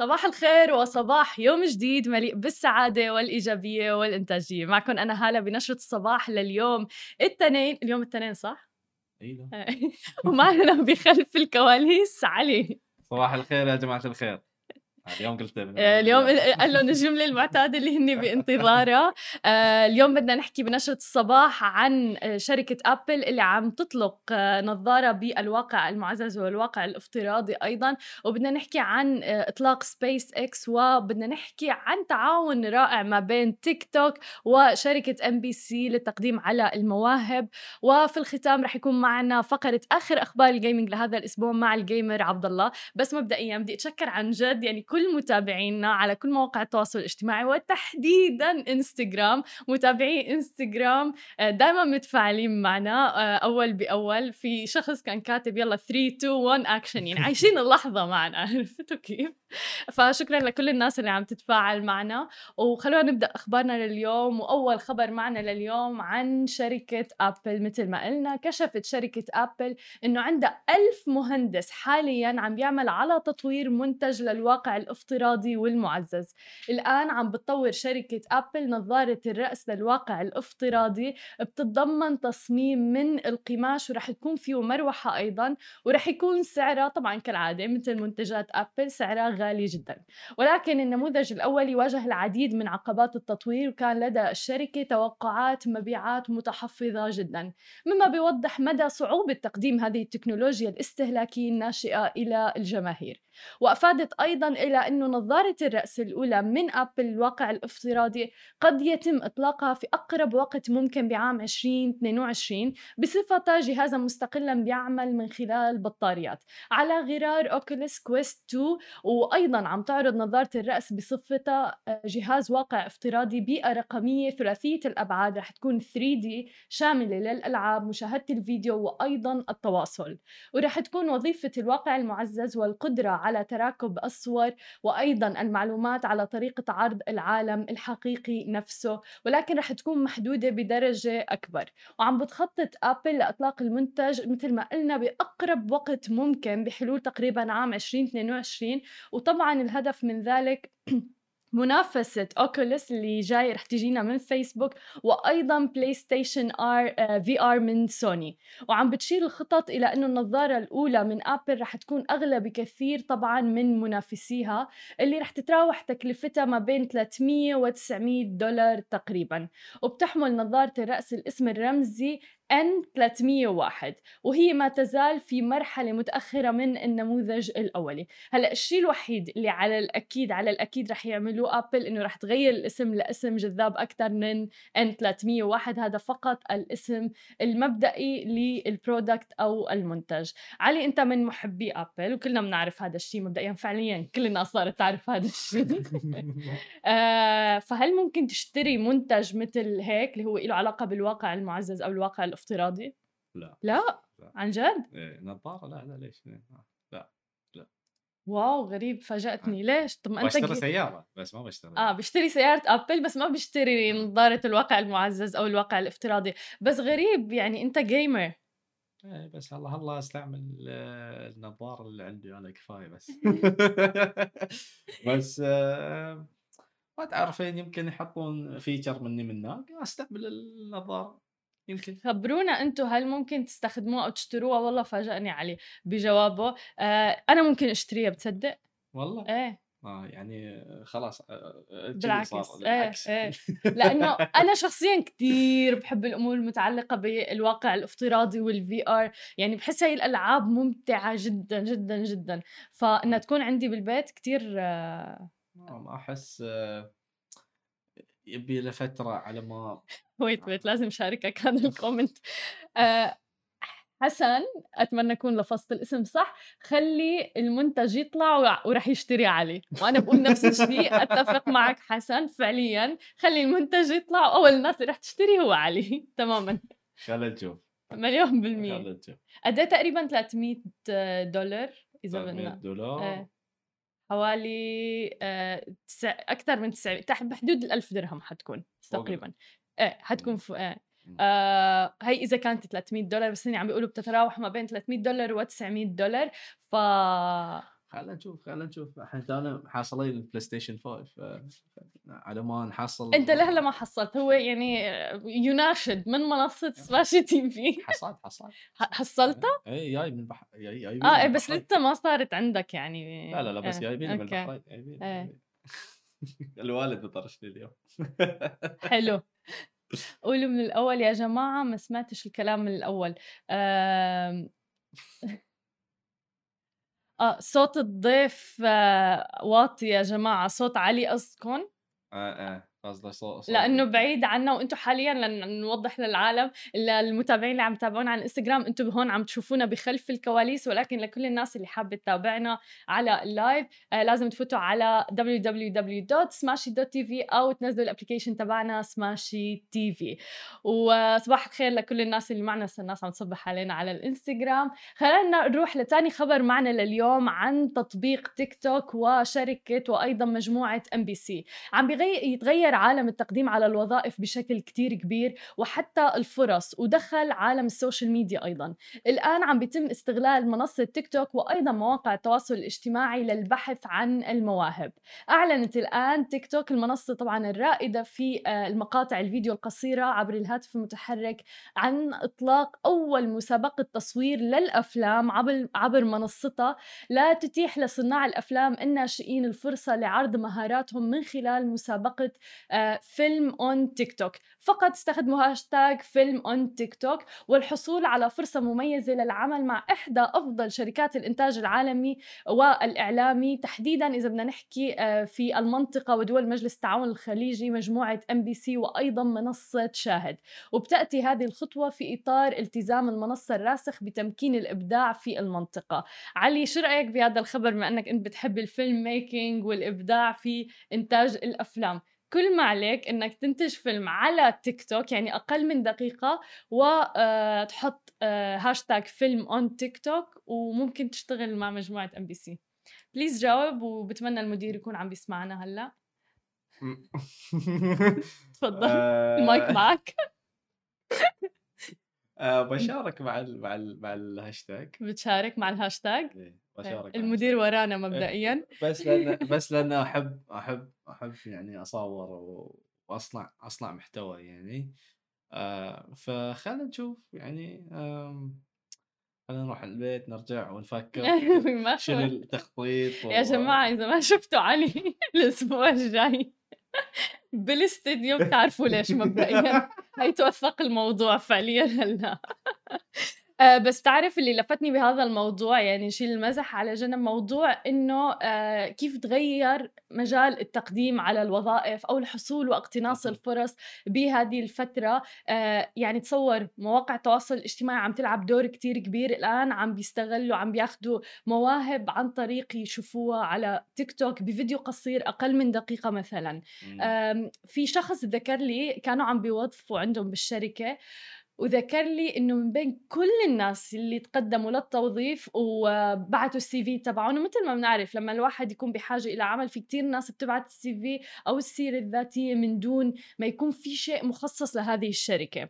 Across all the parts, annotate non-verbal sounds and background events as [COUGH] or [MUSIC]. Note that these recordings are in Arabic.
صباح الخير وصباح يوم جديد مليء بالسعادة والإيجابية والإنتاجية. معكم أنا هالة بنشرة الصباح لليوم الاثنين اليوم الاثنين صح؟ أيوه [LAUGHS] ومعنا بخلف الكواليس علي. صباح الخير يا جماعة الخير. اليوم قلت آه، اليوم قال لهم الجمله المعتادة اللي هن بانتظارها. آه، اليوم بدنا نحكي بنشرة الصباح عن آه، شركة ابل اللي عم تطلق نظارة بالواقع المعزز والواقع الافتراضي أيضا. وبدنا نحكي عن إطلاق سبيس إكس وبدنا نحكي عن تعاون رائع ما بين تيك توك وشركة ام بي سي للتقديم على المواهب. وفي الختام رح يكون معنا فقرة آخر أخبار ال gaming لهذا الأسبوع مع ال gamer عبد الله. بس مبدئيا بدي أتشكر عن جد يعني كل متابعينا على كل مواقع التواصل الاجتماعي وتحديدا إنستغرام. متابعي إنستغرام آه، دائما متفاعلين معنا آه، أول بأول. في شخص كان كاتب يلا 3 2 1 اكشن يعني [LAUGHS] عايشين اللحظة معنا [LAUGHS] عرفتوا كيف؟ فشكرا لكل الناس اللي عم تتفاعل معنا. وخلونا نبدأ أخبارنا لليوم. وأول خبر معنا لليوم عن شركة ابل مثل ما قلنا كشفت شركة ابل إنه عندها ألف مهندس حاليا عم بيعمل على تطوير منتج للواقع الافتراضي والمعزز. الآن عم بتطور شركة ابل نظارة الرأس للواقع الافتراضي بتتضمن تصميم من القماش ورح يكون فيه مروحة أيضا ورح يكون سعرها طبعا كالعادة مثل منتجات ابل سعرها غالي جدا. ولكن النموذج الأولي واجه العديد من عقبات التطوير وكان لدى الشركة توقعات مبيعات متحفظة جدا. مما بيوضح مدى صعوبة تقديم هذه التكنولوجيا الاستهلاكية الناشئة إلى الجماهير. وأفادت أيضا إلى أنه نظارة الرأس الأولى من أبل الواقع الافتراضي قد يتم إطلاقها في أقرب وقت ممكن بعام 2022 بصفتها جهازا مستقلا بيعمل من خلال بطاريات. على غرار أوكوليس كويست 2 وأيضا عم تعرض نظارة الرأس بصفتها آه، جهاز واقع افتراضي بيئة رقمية ثلاثية الأبعاد رح تكون 3D شاملة للألعاب مشاهدة الفيديو وأيضا التواصل. ورح تكون وظيفة الواقع المعزز والقدرة على تراكب الصور وأيضا المعلومات على طريقة عرض العالم الحقيقي نفسه ولكن رح تكون محدودة بدرجة أكبر. وعم بتخطط أبل لإطلاق المنتج مثل ما قلنا بأقرب وقت ممكن بحلول تقريبا عام 2022 وطبعا الهدف من ذلك [CLEARS THROAT] منافسة Oculus اللي جاي رح تجينا من فيسبوك وأيضا PlayStation VR من سوني وعم بتشير الخطط إلى إنه النظارة الأولى من ابل رح تكون أغلى بكثير طبعا من منافسيها اللي رح تتراوح تكلفتها ما بين 300 و 900 دولار تقريبا. وبتحمل نظارة الرأس الاسم الرمزي N 301 وهي ما تزال في مرحلة متأخرة من النموذج الأولي. هلأ الشيء الوحيد اللي على الأكيد على الأكيد رح يعملوه أبل إنه رح تغير الاسم لاسم جذاب أكثر من N 301 هذا فقط الاسم المبدئي لل product أو المنتج. علي أنت من محبي أبل وكلنا بنعرف هذا الشيء مبدئيا فعليا كل الناس صارت تعرف هذا الشيء [LAUGHS] آه فهل ممكن تشتري منتج مثل هيك اللي هو له علاقة بالواقع المعزز أو الواقع الافتراضي؟ لا لا, لا. عن جد؟ إيه نظارة لا لا ليش؟ إيه، لا لا واو غريب فاجأتني آه. ليش؟ طب ما أنت بشتري سيارة بس ما بشتري آه بشتري سيارة ابل بس ما بشتري آه. نظارة الواقع المعزز أو الواقع الافتراضي بس غريب يعني أنت gamer إيه بس الله الله أستعمل آه، النظارة اللي عندي أنا كفاية بس [LAUGHS] بس آه ما تعرفين يمكن يحطون feature مني من هناك أستعمل النظارة يمكن. خبرونا أنتم هل ممكن تستخدموها أو تشتروها؟ والله فاجأني علي بجوابه. آه أنا ممكن أشتريها بتصدق؟ والله. إيه. آه يعني خلاص آه، آه، بالعكس. إيه إيه. [LAUGHS] لأنه أنا شخصيا كثير بحب الأمور المتعلقة بالواقع الافتراضي وال VR يعني بحس هاي الألعاب ممتعة جدا جدا جدا. فإنها تكون عندي بالبيت كثير آه ما أحس آه يبي له فترة على ما wait wait لازم أشاركك هذا ال comment آه حسن أتمنى أكون لفظت الاسم صح. خلي المنتج يطلع وراح يشتري علي. وأنا بقول نفس الشيء [LAUGHS] أتفق معك حسن فعليا. خلي المنتج يطلع واول الناس اللي راح تشتري هو علي. [LAUGHS] تماما. خلينا نشوف. مليون بالمية. قد إيه تقريبا 300 دولار إذا 300 دولار. إيه. حوالي آه تسع... أكثر من 900 تحت بحدود ال 1000 درهم حتكون تقريبا. إيه حتكون فوق إيه. آه هي إذا كانت 300 دولار بس هن عم بيقولوا بتتراوح ما بين 300 دولار و 900 دولار ف خلينا نشوف خلينا نشوف. إحنا تونا حاصلين البلاي ستيشن 5 ف- على ما نحصل. أنت لهلا ما حصلت هو يعني يناشد من منصة سماشي تي في حصلت حصلت. حصلته؟ اي جاي من البحر جاي جاي آه إيه، بس لسه ما صارت عندك يعني. لا لا لا بس آه، جايبين من. البحرين جايبين إيه. [LAUGHS] الوالد بطرشني اليوم. [LAUGHS] حلو. قولوا من الأول يا جماعة ما سمعتش الكلام من الأول. [LAUGHS] آه صوت الضيف آه، واطي يا جماعة صوت عالي قصدكم آه آه. لأنه بعيد عنا وأنتم حاليا لنوضح للعالم المتابعين اللي عم يتابعونا على الإنستغرام أنتم هون عم تشوفونا بخلف الكواليس ولكن لكل الناس اللي حابة تتابعنا على ال live آه لازم تفوتوا على www.smashy.tv أو تنزلوا ال application تبعنا Smashi TV وصباح الخير لكل الناس اللي معنا هسه الناس عم تصبح علينا على الإنستغرام. خلينا نروح لتاني خبر معنا لليوم عن تطبيق تيك توك وشركة وأيضا مجموعة ام بي سي عم بيغير يتغير عالم التقديم على الوظائف بشكل كتير كبير وحتى الفرص ودخل عالم ال social media أيضا. الآن عم بيتم استغلال منصة تيك توك وأيضا مواقع التواصل الاجتماعي للبحث عن المواهب. أعلنت الآن تيك توك المنصة طبعا الرائدة في آه، المقاطع الفيديو القصيرة عبر الهاتف المتحرك عن إطلاق أول مسابقة تصوير للأفلام عبر عبر منصتها. لا تتيح لصناع الأفلام الناشئين الفرصة لعرض مهاراتهم من خلال مسابقة فيلم اون تيك توك فقط استخدموا hashtag film on TikTok والحصول على فرصة مميزة للعمل مع إحدى أفضل شركات الإنتاج العالمي والإعلامي. تحديدا إذا بدنا نحكي آه، في المنطقة ودول مجلس التعاون الخليجي مجموعة ام بي سي وأيضا منصة شاهد. وبتأتي هذه الخطوة في إطار التزام المنصة الراسخ بتمكين الإبداع في المنطقة. علي شو رأيك بهذا الخبر؟ بما أنك أنت بتحب ال filmmaking والإبداع في إنتاج الأفلام. كل ما عليك إنك تنتج فيلم على تيك توك يعني أقل من دقيقة وتحط hashtag film on TikTok وممكن تشتغل مع مجموعة إم بي سي. please جاوب وبتمنى المدير يكون عم بيسمعنا هلأ. [LAUGHS] تفضل. آه، المايك معك. [LAUGHS] آه، [LAUGHS] بشارك مع ال مع ال مع الهاشتاج بتشارك مع الهاشتاج إيه، بشارك مع المدير ورانا مبدئيا. بس لأن [LAUGHS] بس لأن أحب أحب أحب يعني أصور وأصنع أصنع محتوى يعني. آه فخلنا نشوف يعني آم، خلينا نروح البيت نرجع ونفكر [LAUGHS] شنو التخطيط يا و- جماعة إذا ما شفتوا علي [LAUGHS] الأسبوع الجاي بالاستديو بتعرفوا ليش مبدئيا؟ هيتوثق الموضوع فعليا هلا آه، بس تعرف اللي لفتني بهذا الموضوع يعني نشيل المزح على جنب موضوع إنه آه، كيف تغير مجال التقديم على الوظائف أو الحصول واقتناص. الفرص بهذه الفترة آه، يعني تصور مواقع التواصل الاجتماعي عم تلعب دور كتير كبير الآن عم بيستغلوا عم بياخذوا مواهب عن طريق يشوفوها على تيك توك بفيديو قصير أقل من دقيقة مثلا مم. أم، في شخص ذكر لي كانوا عم بيوظفوا عندهم بالشركة وذكر لي إنه من بين كل الناس اللي تقدموا للتوظيف وبعتوا السي في تبعهم ومثل ما بنعرف لما الواحد يكون بحاجة إلى عمل في كتير ناس بتبعت السي في أو السيرة الذاتية من دون ما يكون في شيء مخصص لهذه الشركة.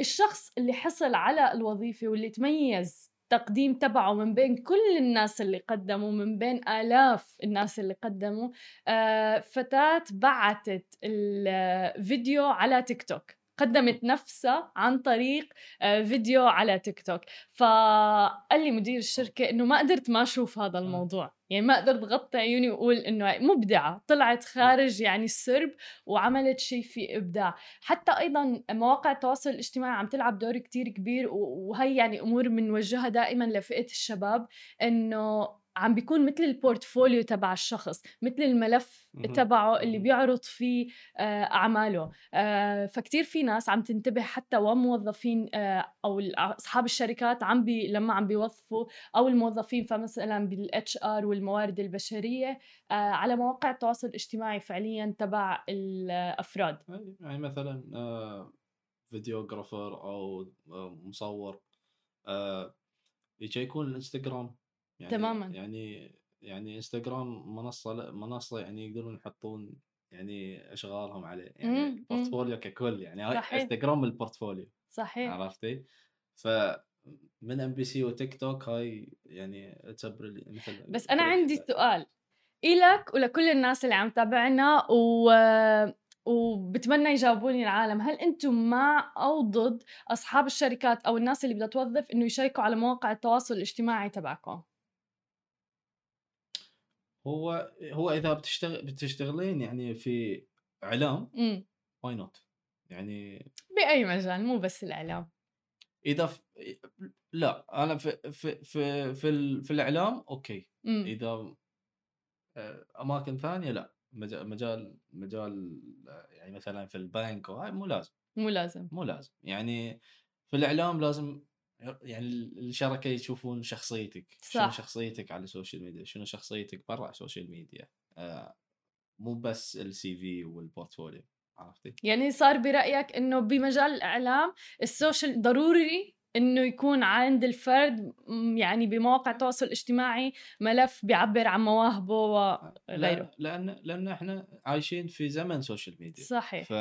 الشخص اللي حصل على الوظيفة واللي تميز التقديم تبعه من بين كل الناس اللي قدموا من بين آلاف الناس اللي قدموا آه، فتاة بعتت الفيديو على تيك توك. قدمت نفسها عن طريق آه، فيديو على تيك توك. فقال لي مدير الشركة إنه ما قدرت ما أشوف هذا الموضوع. يعني ما قدرت غطي عيوني وأقول إنه مبدعة. طلعت خارج يعني السرب وعملت شيء في إبداع. حتى أيضا مواقع التواصل الاجتماعي عم تلعب دور كتير كبير وهي يعني أمور بنوجهها دائما لفئة الشباب إنه عم بيكون مثل ال portfolio تبع الشخص مثل الملف. تبعه اللي. بيعرض فيه آه، أعماله آه، فكتير في ناس عم تنتبه حتى وموظفين آه، أو ال- أصحاب الشركات عم بي لما عم بيوظفوا أو الموظفين فمثلا بال HR والموارد البشرية آه، على مواقع التواصل الاجتماعي فعليا تبع الأفراد أي، يعني مثلا videographer أو مصور آه، يكون الإنستغرام يعني تماماً. يعني يعني إنستغرام منصة لا منصة يعني يقدرون يحطون يعني أشغالهم عليه يعني portfolio ككل يعني صحيح. إنستغرام ال portfolio صحيح عرفتي؟ ف من إم بي سي وتيك توك هاي يعني مثل بس أنا عندي سؤال إلك ولكل الناس اللي عم تابعنا و وبتمنى يجاوبوني العالم هل أنتم مع أو ضد أصحاب الشركات أو الناس اللي بدها توظف إنه يشاركوا على مواقع التواصل الاجتماعي تبعكم هو هو إذا بتشتغل بتشتغلين يعني في إعلام why not يعني بأي مجال مو بس الإعلام. إذا في لا أنا في في في في, في الإعلام okay. مم. إذا آه، أماكن ثانية لا. مجال مجال مجال يعني مثلا في البنك وهاي مو لازم. مو لازم. مو لازم. يعني في الإعلام لازم يعني الشركة يشوفون شخصيتك صح. شنو شخصيتك على ال social media شنو شخصيتك برا ال social media آه مو بس ال CV وال portfolio عرفتي؟ يعني صار برأيك إنه بمجال الإعلام ال social ضروري إنه يكون عند الفرد يعني بمواقع التواصل الاجتماعي ملف بيعبر عن مواهبه وغيره لأن لأن إحنا عايشين في زمن social media صحيح. ف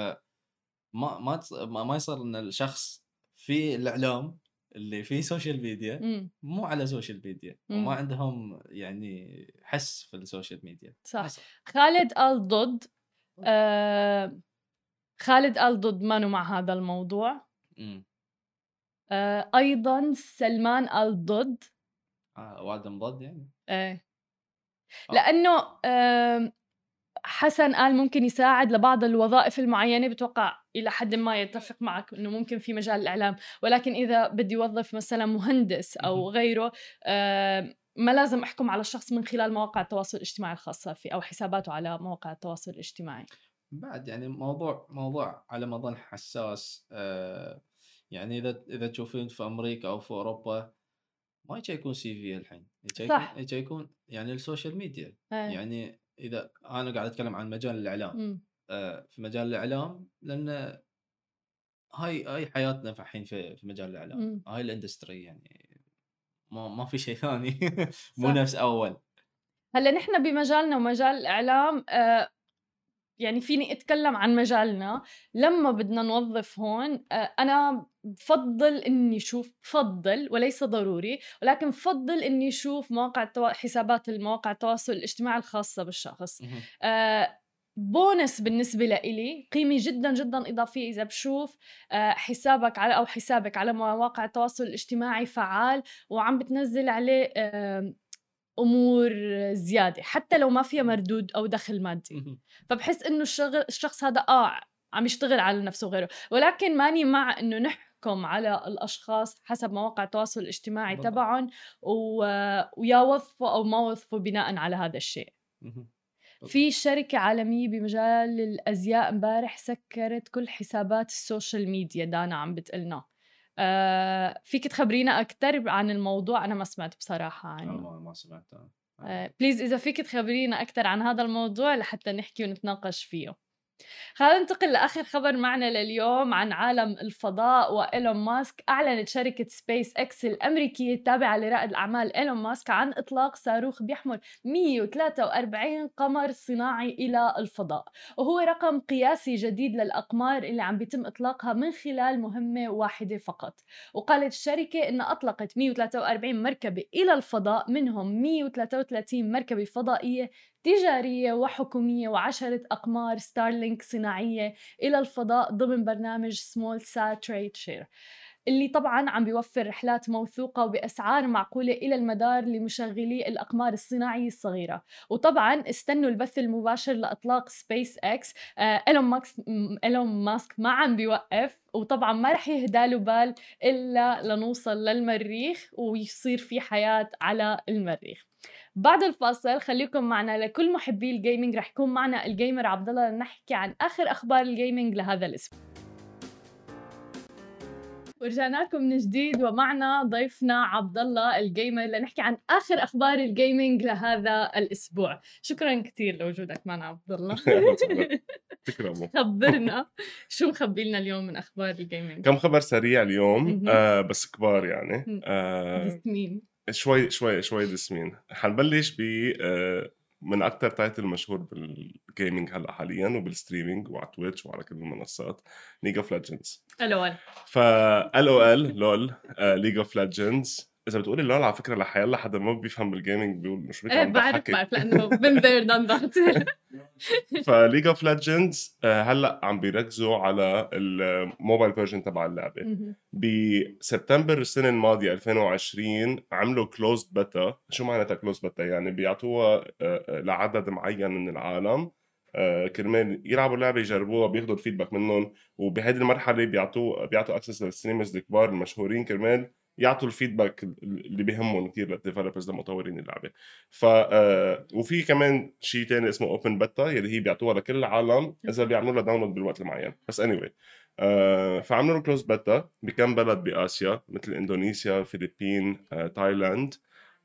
ما ما ما يصير إن الشخص في الإعلام اللي في social media مم. مو على social media. وما عندهم يعني حس في ال social media صح خالد قال ضد آه خالد قال ضد مانو مع هذا الموضوع مم. آه أيضا سلمان قال ضد آه وعدم ضد يعني إيه آه. لأنه آه حسن قال ممكن يساعد لبعض الوظائف المعينة بتوقع إلى حد ما يتفق معك إنه ممكن في مجال الإعلام. ولكن إذا بدي أوظف مثلا مهندس أو غيره آه ما لازم أحكم على الشخص من خلال مواقع التواصل الاجتماعي الخاصة فيه أو حساباته على مواقع التواصل الاجتماعي. بعد يعني موضوع موضوع على ما أظن حساس آه يعني إذا إذا تشوفين في أمريكا أو في أوروبا ما يكون CV الحين. صح. يكون يعني ال social media. أيه. يعني إذا أنا قاعد أتكلم عن مجال الإعلام إمم. آه في مجال الإعلام لأن هاي هاي حياتنا الحين في في مجال الإعلام. إمم. هاي ال industry يعني ما ما في شيء [LAUGHS] ثاني مو نفس أول. هلأ نحن بمجالنا ومجال الإعلام آه يعني فيني أتكلم عن مجالنا. لما بدنا نوظف هون آه، أنا بفضل إني أشوف بفضل وليس ضروري ولكن بفضل إني أشوف مواقع التوا... حسابات المواقع التواصل الاجتماعي الخاصة بالشخص. آه بونس بالنسبة لإلي قيمة جدا جدا إضافية إذا بشوف آه، حسابك على أو حسابك على مواقع التواصل الاجتماعي فعال وعم بتنزل عليه أمور زيادة حتى لو ما فيها مردود أو دخل مادي. فبحس إنه الشغل الشخص هذا آه عم يشتغل على نفسه وغيره. ولكن ماني مع إنه نحكم على الأشخاص حسب مواقع التواصل الاجتماعي تبعهم و... ويا وظفوا أو ما وظفوا بناء على هذا الشيء. في شركة عالمية بمجال الأزياء امبارح سكرت كل حسابات ال social media دانا عم بتقلنا. آه فيك تخبرينا أكثر عن الموضوع؟ أنا ما سمعت بصراحة عنه. ما سمعت آه please إذا فيك تخبرينا أكثر عن هذا الموضوع لحتى نحكي ونتناقش فيه. خلينا ننتقل لآخر خبر معنا لليوم عن عالم الفضاء وإيلون ماسك. أعلنت شركة سبيس إكس الأمريكية التابعة لرائد الأعمال إيلون ماسك عن إطلاق صاروخ بيحمل 143 قمر صناعي إلى الفضاء. وهو رقم قياسي جديد للأقمار اللي عم بيتم إطلاقها من خلال مهمة واحدة فقط. وقالت الشركة إنها أطلقت 143 مركبة إلى الفضاء منهم 133 مركبة فضائية تجارية وحكومية وعشرة أقمار ستارلينك صناعية إلى الفضاء ضمن برنامج SmallSat Rideshare اللي طبعا عم بيوفر رحلات موثوقة وبأسعار معقولة إلى المدار لمشغلي الأقمار الصناعية الصغيرة. وطبعا استنوا البث المباشر لإطلاق سبيس إكس آه إيلون ماسك إيلون ماسك ما عم بيوقف وطبعا ما رح يهدى له بال إلا لنوصل للمريخ ويصير في حياة على المريخ. بعد الفاصل خليكم معنا لكل محبي ال gaming رح يكون معنا ال gamer عبد الله لنحكي عن آخر أخبار ال gaming لهذا الأسبوع. ورجعنا لكم من جديد ومعنا ضيفنا عبد الله ال gamer لنحكي عن آخر أخبار ال gaming لهذا الأسبوع. شكرا كثير لوجودك معنا عبد الله تكرموا خبرنا. شو مخبي لنا اليوم من أخبار ال gaming كم خبر سريع اليوم آه بس كبار يعني. آه شوي شوي شوي دسمين حنبلش ب من أكثر title مشهور بال gaming هلأ حاليا وبال streaming وعلى تويتش وعلى كل المنصات League of Legends LoL أو ال LoL League of Legends اذا بتقولي LoL على فكرة لحيلا حدا ما بيفهم بال gaming بيقول مش بيفهم إيه بعرف بحكي. بعرف لأنه been there done that. ف League of Legends هلأ عم بيركزوا على ال mobile version تبع اللعبة. بسبتمبر السنة الماضية 2020 عملوا closed beta شو معناتها closed beta يعني بيعطوها آه، آه، لعدد معين من العالم. آه، كرمال يلعبوا اللعبة يجربوها بياخذوا ال feedback منهم. وبهذه المرحلة بيعطوا بيعطوا access لل streamers الكبار المشهورين كرمال يعطوا ال feedback اللي بيهمهم كثير لل developers لمطورين اللعبة. ف آه، وفي كمان شيء تاني اسمه open beta يلي هي بيعطوها لكل العالم إذا بيعملوا لها download بالوقت المعين. بس anyway. آه فعملوا له closed beta بكم بلد بآسيا؟ مثل إندونيسيا الفلبين آه، تايلاند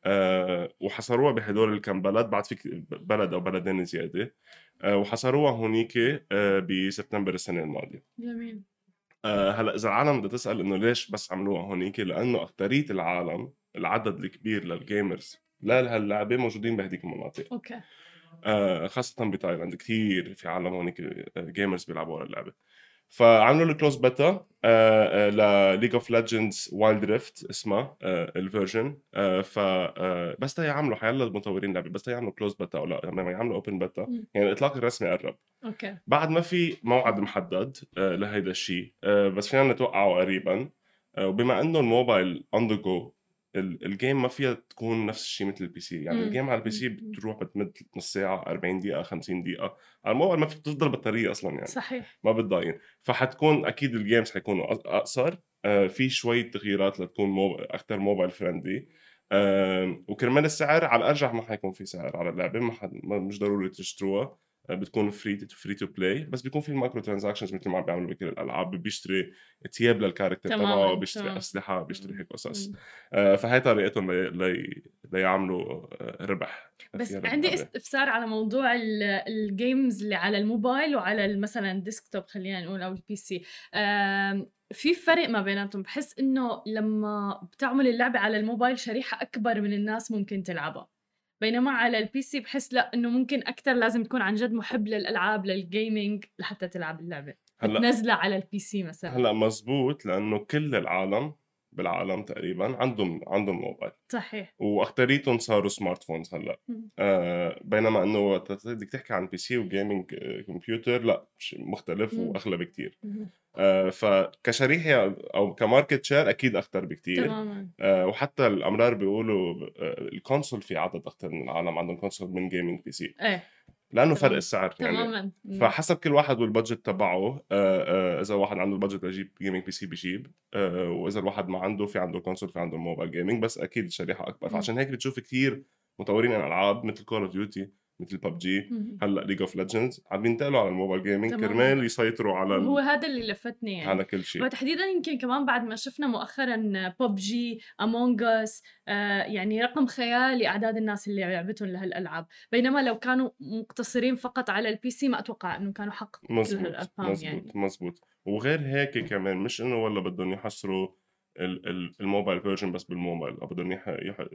آه وحصروها بهدول الكم بلد. بعد في بلد أو بلدين زيادة آه وحصروها هونيك آه بسبتمبر السنة الماضية. جميل. آه هلأ إذا العالم بدها تسأل إنه ليش بس عملوها هونيك؟ لأنه اكثريه العالم العدد الكبير لل gamers لهاللعبة موجودين بهديك المناطق. okay. آه خاصة بتايلاند كثير في عالم هونيك gamers بيلعبوا على اللعبة. فعملوا له closed beta ل League of Legends Wild Rift اسمها آه، ال version آه، ف آه، بس تا يعملوا حيلا المطورين لعبة بس تا يعملوا closed beta أو لا لما يعملوا open beta مم. يعني الإطلاق الرسمي قرب okay بعد ما في موعد محدد آه، لهيدا الشيء آه، بس فينا نتوقعه قريبا آه، وبما إنه الموبايل on the go ال game ما فيها تكون نفس الشيء مثل ال PC يعني مم. ال game على ال PC مم. بتروح بتمد نص ساعة 40 دقيقة 50 دقيقة. على الموبايل ما في بتفضل بطارية أصلا يعني. صحيح. ما بتضاين فحتكون أكيد ال games حيكونوا أقصر. آه، في شوية تغييرات لتكون موب... أكثر mobile friendly وكرمال السعر على الأرجح ما حيكون في سعر. على اللعبة ما, حد... مش ضروري تشتروها. آه، بتكون free free to play بس بيكون في ال micro transactions مثل ما عم بيعملوا بكل الالعاب بيشتري ثياب لل character تبعه بيشتري تمام. أسلحة بيشتري هيك قصص. آه، فهي طريقتهم لي... لي... ليعملوا آه، ربح بس فيها عندي. استفسار على موضوع ال- ال games اللي على الموبايل وعلى مثلا ال desktop خلينا نقول أو ال PC في فرق ما بيناتهم بحس إنه لما بتعمل اللعبة على الموبايل شريحة أكبر من الناس ممكن تلعبها بينما على ال PC بحس لا إنه ممكن أكثر لازم تكون عن جد محب للألعاب لل gaming لحتى تلعب اللعبة. هلأ نزله على ال PC مثلا. هلأ مزبوط لأنه كل العالم بالعالم تقريبا عندهم عندهم موبايل. صحيح. واكثريتهم صاروا smart phones هلأ. آه بينما إنه وقت بدك تحكي عن PC و gaming computer لأ شيء مختلف. وأغلى بكتير. مهم. آه فكشريحة أو ك market share أكيد أكثر بكتير. تماما. آه وحتى الأمرار بيقولوا آه ال console في عدد أكثر من العالم عندهم console من gaming PC إيه. لأنه فرق. السعر يعني تماما. فحسب كل واحد وال budget تبعه آه، آه، إذا واحد عنده ال budget ليجيب gaming PC بيجيب وإذا الواحد ما عنده في عنده console في عنده mobile gaming بس أكيد الشريحة أكبر. فعشان هيك بتشوف كثير مطورين العاب مثل Call of Duty مثل ببجي. هلأ League of Legends عم بينتقلوا على ال mobile gaming. كرمال يسيطروا على هو ال... هذا اللي لفتني يعني. على كل شيء. وتحديدا يمكن كمان بعد ما شفنا مؤخرا PUBG Among Us يعني رقم خيالي اعداد الناس اللي لعبتهم لهالألعاب. بينما لو كانوا مقتصرين فقط على ال PC ما أتوقع إنه كانوا حققوا كل مزبوط هالأرقام مزبوط يعني. مزبوط. وغير هيك كمان مش إنه والله بدهم يحصروا ال mobile version بس بالموبايل أو بدهم يح- يح-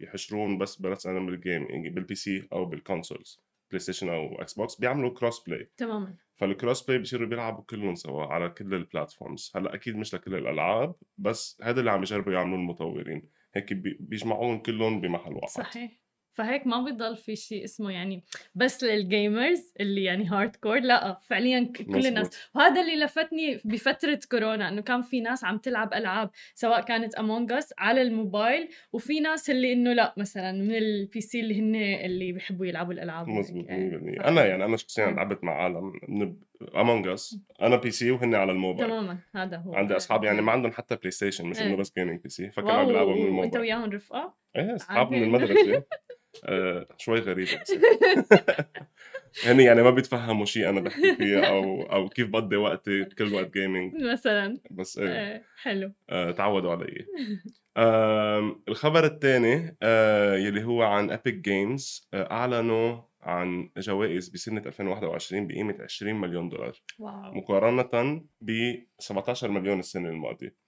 يحشرون بس مثلا بال game يعني بال PC أو بال consoles PlayStation أو Xbox بيعملوا cross play تماما. فال cross play بصيروا بيلعبوا كلهم سوا على كل ال platforms هلأ أكيد مش لكل الألعاب بس هذا اللي عم يجربوا يعملوه المطورين. هيك بي- بيجمعوهم كلهم بمحل واحد. صحيح. فهيك ما بيضل في شيء اسمه يعني بس لل gamers اللي يعني hardcore لا فعليا كل الناس. وهذا اللي لفتني بفترة كورونا إنه كان في ناس عم تلعب ألعاب سواء كانت Among Us على الموبايل وفي ناس اللي إنه لا مثلا من ال PC اللي هن اللي بيحبوا يلعبوا الألعاب. مزبوط 100% إيه. أنا يعني أنا شخصيا. لعبت مع عالم من Among Us أنا PC وهن على الموبايل تماما هذا هو عندي أصحاب يعني ما عندهم حتى PlayStation مش إيه. انه بس gaming PC فكانوا عم بيلعبوا من وأنت الموبايل وياهم رفقة إيه أصحاب من. المدرسة [LAUGHS] آه شوي غريبة بس [LAUGHS] هن يعني ما بيتفهموا شيء أنا بحكي فيه أو أو كيف بقضي وقتي كل وقت gaming مثلا. بس إيه. إيه، حلو. آه تعودوا علي. [LAUGHS] الخبر الثاني آه يلي هو عن Epic Games آه أعلنوا عن جوائز بسنة 2021 بقيمة 20 مليون دولار. wow. مقارنة ب 17 مليون السنة الماضية.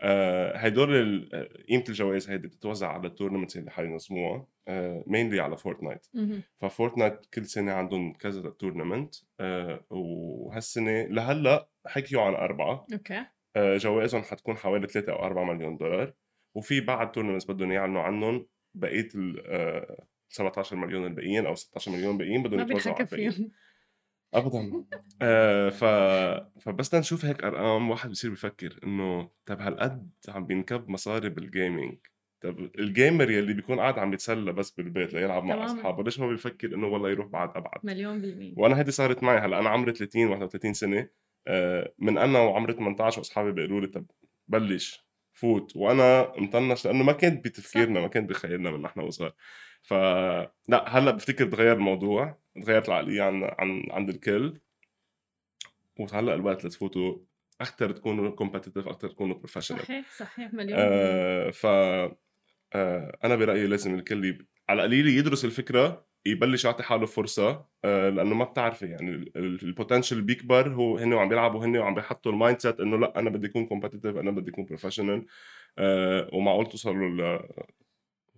آه هدول آه، قيمة الجوائز هيدي بتتوزع على ال tournaments اللي حينظموها mainly على Fortnite. ف Fortnite كل سنة عندهم كذا tournament آه وهالسنة لهلأ حكيوا عن أربعة. okay. آه جوائزهم حتكون حوالي 3 أو 4 مليون دولار وفي بعد tournaments بدهم يعلنوا عنهم بقية ال آه 17 مليون الباقيين أو 16 مليون الباقيين بدهم يتوزعوا على الباقيين. ابدا. آه ف... فبس نشوف هيك أرقام واحد بصير بفكر إنه طب هالقد عم بينكب مصاري بال gaming طب ال gamer يلي بيكون قاعد عم يتسلى بس بالبيت ليلعب مع. أصحابه ليش ما بيفكر إنه والله يروح بعد أبعد؟ مليون بالمية. وأنا هيدي صارت معي هلأ أنا عمري 30 31 سنة آه، من أنا وعمري 18 وأصحابي بيقولوا لي طب بلش فوت. وأنا مطنش لأنه ما كنت بتفكيرنا ما كنت بخيالنا من نحن وصغار. فلا هلأ بفتكر تغير الموضوع. تغيرت العقليه عن عن عند الكل. وهلا الوقت لتفوتوا. أكثر تكونوا competitive أكثر تكونوا بروفيشنال صحيح صحيح. مليون آه ف آه أنا برأيي لازم الكل يب... على القليل يدرس الفكرة يبلش يعطي حاله فرصة آه لأنه ما بتعرفي. يعني ال potential بيكبر. هو هن وعم بيلعبوا هن وعم بيحطوا ال mindset إنه لأ أنا بدي أكون competitive أنا بدي أكون professional آه ومعقول توصلوا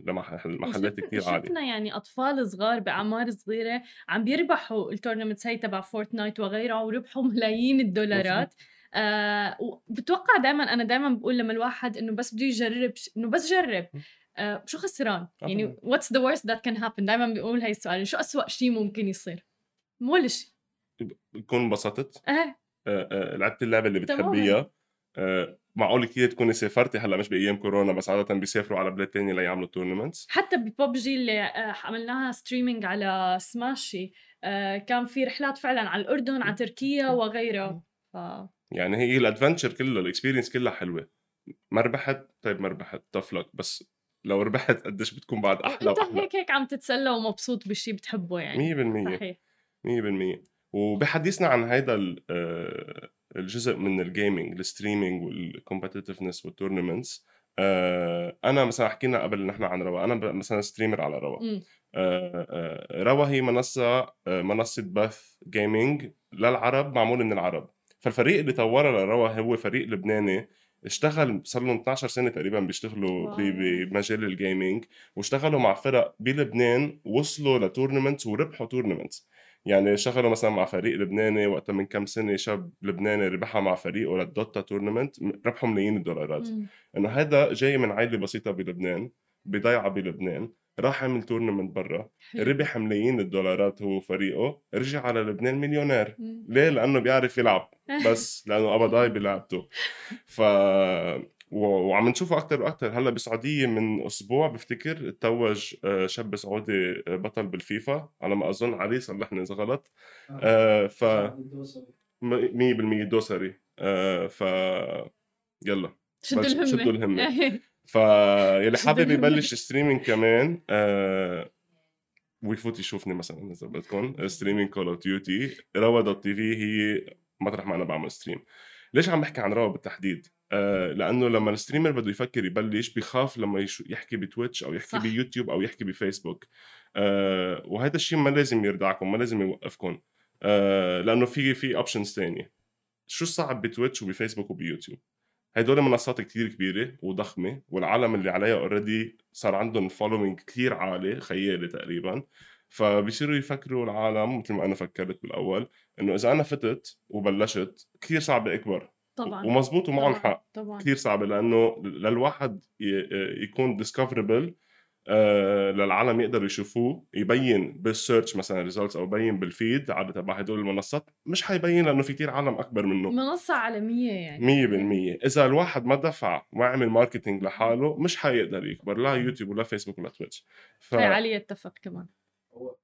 لمحلات كثير عاليه شفنا يعني أطفال صغار بأعمار صغيرة عم بيربحوا ال tournaments هي تبع فورتنايت وغيرها وربحوا ملايين الدولارات. آه وبتوقع دائما أنا دائما بقول لما الواحد إنه بس بده يجرب إنه بس جرب. آه شو خسران؟ يعني أبداً. what's the worst that can happen دائما بيقول هاي السؤال شو أسوأ شيء ممكن يصير؟ ولا شيء تكون انبسطت؟ آه آه، آه، لعبت اللعبة اللي. بتحبيها؟ آه، معقول كثير تكوني سافرتي؟ هلأ مش بأيام كورونا بس عادة بيسافروا على بلاد تانية ليعملوا tournaments حتى بببجي اللي آه، عملناها streaming على سماشي آه، كان في رحلات فعلا على الأردن على تركيا وغيرها. ف... يعني هي ال adventure كلها ال experience كلها حلوة. ما ربحت طيب ما ربحت it's okay بس لو ربحت قديش بتكون بعد أحلى إنت وأحلى؟ هيك هيك عم تتسلى ومبسوط بالشيء بتحبه يعني. 100% صحيح. 100% وبحديثنا عن هيدا ال- آه، الجزء من ال gaming ال streaming وال competitiveness وال tournaments أنا مثلا حكينا قبل نحن عن روا أنا مثلا streamer على روا. آه، آه، روا هي منصة آه، منصة بث gaming للعرب معمول من العرب فالفريق اللي طورها لروا هو فريق لبناني اشتغل صار لهم 12 سنة تقريبا بيشتغلوا. بمجال ال gaming واشتغلوا مع فرق بلبنان وصلوا ل tournaments وربحوا tournaments يعني شغلوا مثلا مع فريق لبناني وقتها من كم سنة شاب لبناني ربحها مع فريقه لل Dota tournament ربحوا ملايين الدولارات. إنه هذا جاي من عائلة بسيطة بلبنان بضيعة بلبنان راح عمل tournament برا. ربح ملايين الدولارات هو وفريقه رجع على لبنان مليونير. ليه لأنه بيعرف يلعب [LAUGHS] بس لأنه قبضاي بلعبته ف وعم نشوفه أكثر وأكثر هلأ بالسعوديه من أسبوع بفتكر توج آه، شاب سعودي آه، بطل بالفيفا. على ما أظن علي صلحني إذا غلط. آه، ف م- 100% دوسري. آه، ف يلا. شدوا الهمة. شدوا الهمة. [LAUGHS] فيلي شد حابب. يبلش streaming كمان آه ويفوت يشوفني مثلا إذا بدكم. streaming Call of Duty روا dot TV هي مطرح ما أنا بعمل stream ليش عم بحكي عن روا بالتحديد؟ آه لأنه لما ال streamer بده يفكر يبلش بيخاف لما يحكي ب Twitch أو يحكي صح. بيوتيوب أو يحكي بفيسبوك. آه وهذا الشيء ما لازم يردعكم ما لازم يوقفكم. آه لأنه في في options ثانية شو الصعب ب Twitch وب Facebook وب YouTube؟ هدول منصات كتير كبيرة وضخمة والعالم اللي عليها already صار عندهم following كتير عالي خيالي تقريبا. فبصيروا يفكروا العالم مثل ما أنا فكرت بالأول إنه إذا أنا فتت وبلشت كثير صعب أكبر. طبعا. ومزبوط ومعهم طبعاً. حق طبعا. كثير صعبة لأنه للواحد ي- يكون discoverable للعالم يقدروا يشوفوه يبين بال search مثلا results أو يبين بال feed على تبع هدول المنصات مش حيبين لأنه في كثير عالم أكبر منه. منصة عالمية يعني. مية بالمية. إذا الواحد ما دفع وعمل marketing لحاله مش حيقدر يكبر لا يوتيوب ولا فيسبوك ولا Twitch ف... هي علي يتفق كمان. هو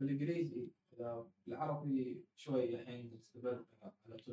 بالانجليزي اذا بالعربي شوي الحين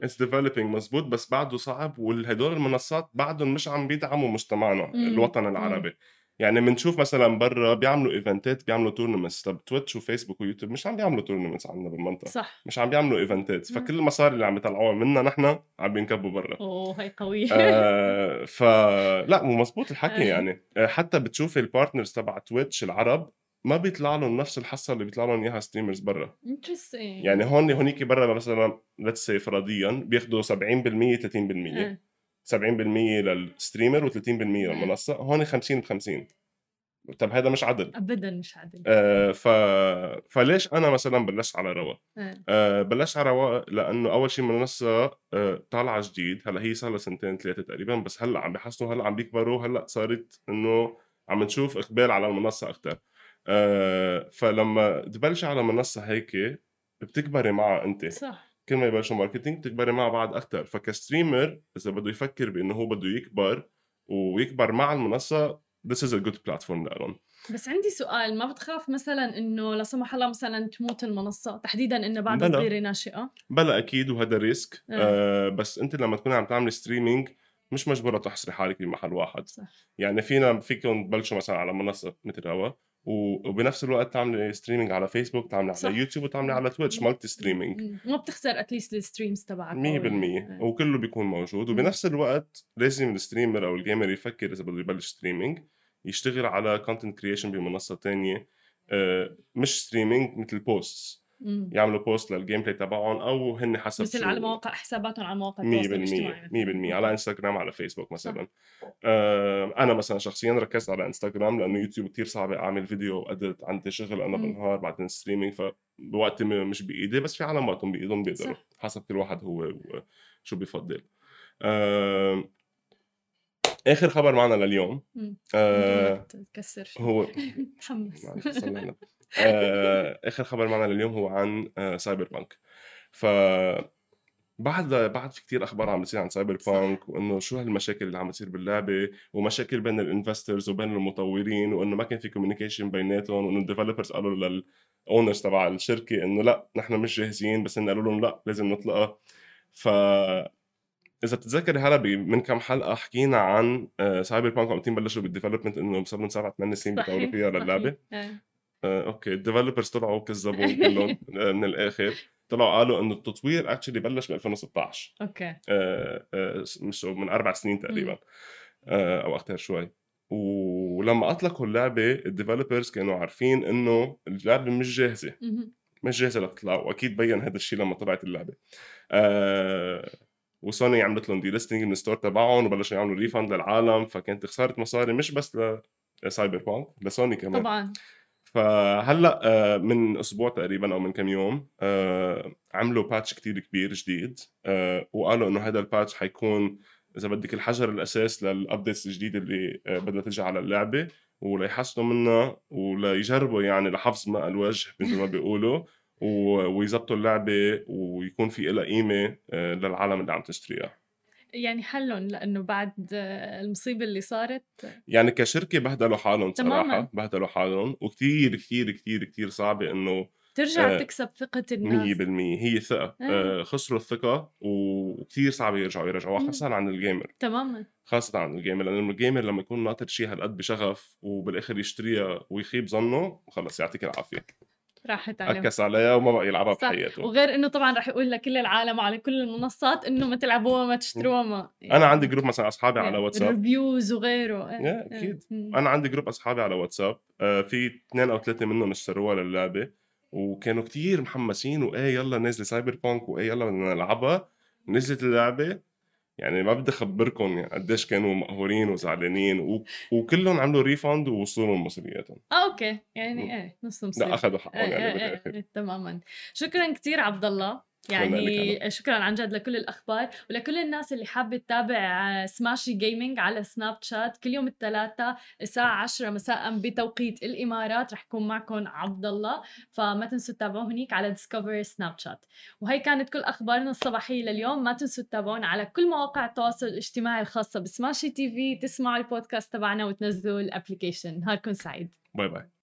It's developing مزبوط بس بعده صعب وهدول المنصات بعدهم مش عم بيدعموا مجتمعنا مم. الوطن العربي. يعني بنشوف مثلا برا بيعملوا event ات بيعملوا tournaments طب Twitch و Facebook و YouTube مش عم بيعملوا tournaments عندنا بالمنطقة. صح. مش عم بيعملوا event ات مم. فكل المصاري اللي عم يطلعوها منا نحن عم بينكبوا برا. أوه هي قوية. آه فلا مو مزبوط الحكي آه. يعني. آه حتى بتشوفي ال partners تبع Twitch العرب ما بيطلع لهم نفس الحصة اللي بيطلع لهم إياها streamers برا. interesting يعني هون هونيك برا مثلا let's say فرضيا بياخذوا 70% 30% 70% لل streamer و30% للمنصة هون 50 ب 50 طب هذا مش عدل. ابدا مش عادل آه ف... فليش أنا مثلا بلشت على روا إيه. آه بلشت على روا لأنه أول شيء منصة آه طالعة جديد. هلأ هي صار لها سنتين ثلاثة تقريبا بس هلأ عم بحسنوا هلأ عم بيكبروا هلأ صارت إنه عم نشوف إقبال على المنصة أكثر آه فلما تبلشي على منصة هيك بتكبري معها أنت. صح. كل ما يبلشوا marketing بتكبري معها بعد أكثر فك streamer إذا بده يفكر بأنه هو بده يكبر ويكبر مع المنصة this is a good platform لهم بس عندي سؤال ما بتخاف مثلا إنه لا سمح الله مثلا تموت المنصة؟ تحديدا إنه بعد بلا. صغيره ناشئة؟ بلا أكيد وهذا risk آه. آه بس أنت لما تكوني عم تعملي streaming مش مجبورة تحصري حالك بمحل واحد. صح. يعني فينا فيكم تبلشوا مثلا على منصة مثل روا. وبنفس الوقت تعملي streaming على فيسبوك تعملي صح. على يوتيوب وتعملي على Twitch multi-streaming. ما بتخسر at least ال streams تبعك 100% إيه. وكله بيكون موجود. وبنفس الوقت لازم ال streamer أو ال gamer يفكر إذا بده يبلش streaming يشتغل على content creation بمنصة تانية آه، مش streaming مثل posts. يعملوا post لل gameplay تبعهم أو هن حسب مثل على مواقع حساباتهم على مواقع 100% التواصل الاجتماعي 100% على انستغرام على فيسبوك مثلا. آه أنا مثلا شخصيا ركزت على انستغرام لأنه يوتيوب كتير صعب أعمل فيديو وقدرت عندي شغل أنا. بالنهار بعدين streaming فوقتي م- مش بإيدي بس في عالم وقتهم بإيدهم بيقدروا. حسب كل واحد هو شو بيفضل آه آخر خبر معنا لليوم. آه تكسر. هو [LAUGHS] متحمس. [LAUGHS] آه، آخر خبر معنا لليوم هو عن آه، Cyberpunk ف بعد بعد في كتير أخبار عم بتصير عن Cyberpunk وإنه شو هالمشاكل اللي عم بتصير باللعبة ومشاكل بين ال investors وبين المطورين وإنه ما كان في communication بيناتهم وإنه ال developers قالوا لل owners تبع الشركة إنه لأ نحن مش جاهزين بس إن قالوا لهم لأ لازم نطلقها ف إذا بتتذكري هلا من كم حلقة حكينا عن آه، Cyberpunk وقتين بلشوا بال development إنه صار لهم سبع ثمان سنين بيطوروا فيها. للعبة إيه. آه، okay ال developers طلعوا كذبوا [LAUGHS] كلهم آه، من الآخر. طلعوا قالوا إنه التطوير actually بلش ب 2016 okay. آه، آه، مش من أربع سنين تقريبا أو أكثر شوي. ولما أطلقوا اللعبة ال developers كانوا عارفين إنه اللعبة مش جاهزة. مش جاهزة لتطلع وأكيد بين هذا الشيء لما طلعت اللعبة. آه وسوني عملت لهم delisting من ال store تبعهم وبلشوا يعملوا refund للعالم فكانت خسارة مصاري مش بس ل Cyberpunk لسوني كمان. طبعا. فهلأ آه، من أسبوع تقريبا أو من كم يوم آه، عملوا patch كتير كبير جديد آه، وقالوا إنه هذا ال patch حيكون إذا بدك الحجر الأساس لل updates الجديدة اللي بدها تجي على اللعبة وليحسنوا منها وليجربوا يعني لحفظ ماء الوجه [LAUGHS] مثل ما بيقولوا ويظبطوا اللعبة ويكون في لها قيمة للعالم اللي عم تشتريها. يعني حلهم لأنه بعد المصيبة اللي صارت. يعني كشركة بهدلوا حالهم تماماً. صراحة بهدلوا حالهم وكتير كتير كتير كتير صعبة إنه ترجع آه، تكسب ثقة مية الناس بالمية. هي ثقة. آه. آه خسروا الثقة وكثير صعب يرجعوا يرجعوا. خاصة عن ال gamer. تماما. خاصة عن ال gamer لأنه ال gamer لما يكون ناطر شيء هالقد بشغف وبالآخر يشتريها ويخيب ظنه خلص يعطيك العافية. راحت عليهم أكس عليها وما بقى يلعبها. بحياته وغير إنه طبعا رح يقول لكل العالم وعلى كل المنصات إنه ما تلعبوها ما تشتروها ما أنا عندي group مثلا أصحابي على واتساب reviews وغيره إيه، إيه. أكيد. مم. أنا عندي group أصحابي على واتساب آه في اثنين أو ثلاثة منهم اشتروها للعبة وكانوا كتير محمسين وإيه يلا نازلة Cyberpunk وإيه يلا بدنا نلعبها نزلت اللعبة يعني ما بدي أخبركم يعني قديش كانوا مقهورين وزعلانين و... وكلهم عملوا refund ووصلوا لهم مصرياتهم. آه okay. يعني. إيه نص المصيبة أخذوا حقهم إيه، يعني إيه، بالآخر. إيه، تماما. شكرا كثير عبد الله. يعني شكرا عن جد لكل الأخبار ولكل الناس اللي حابة تتابع سماشي جيمنج على سناب شات كل يوم الثلاثاء الساعة 10 مساء بتوقيت الإمارات رح يكون معكم عبد الله. فما تنسوا تتابعوه هنيك على Discover سناب شات وهي كانت كل أخبارنا الصباحية لليوم. ما تنسوا تتابعونا على كل مواقع التواصل الاجتماعي الخاصة ب Smashi TV تسمعوا البودكاست تبعنا وتنزلوا ال application نهاركم سعيد. باي باي.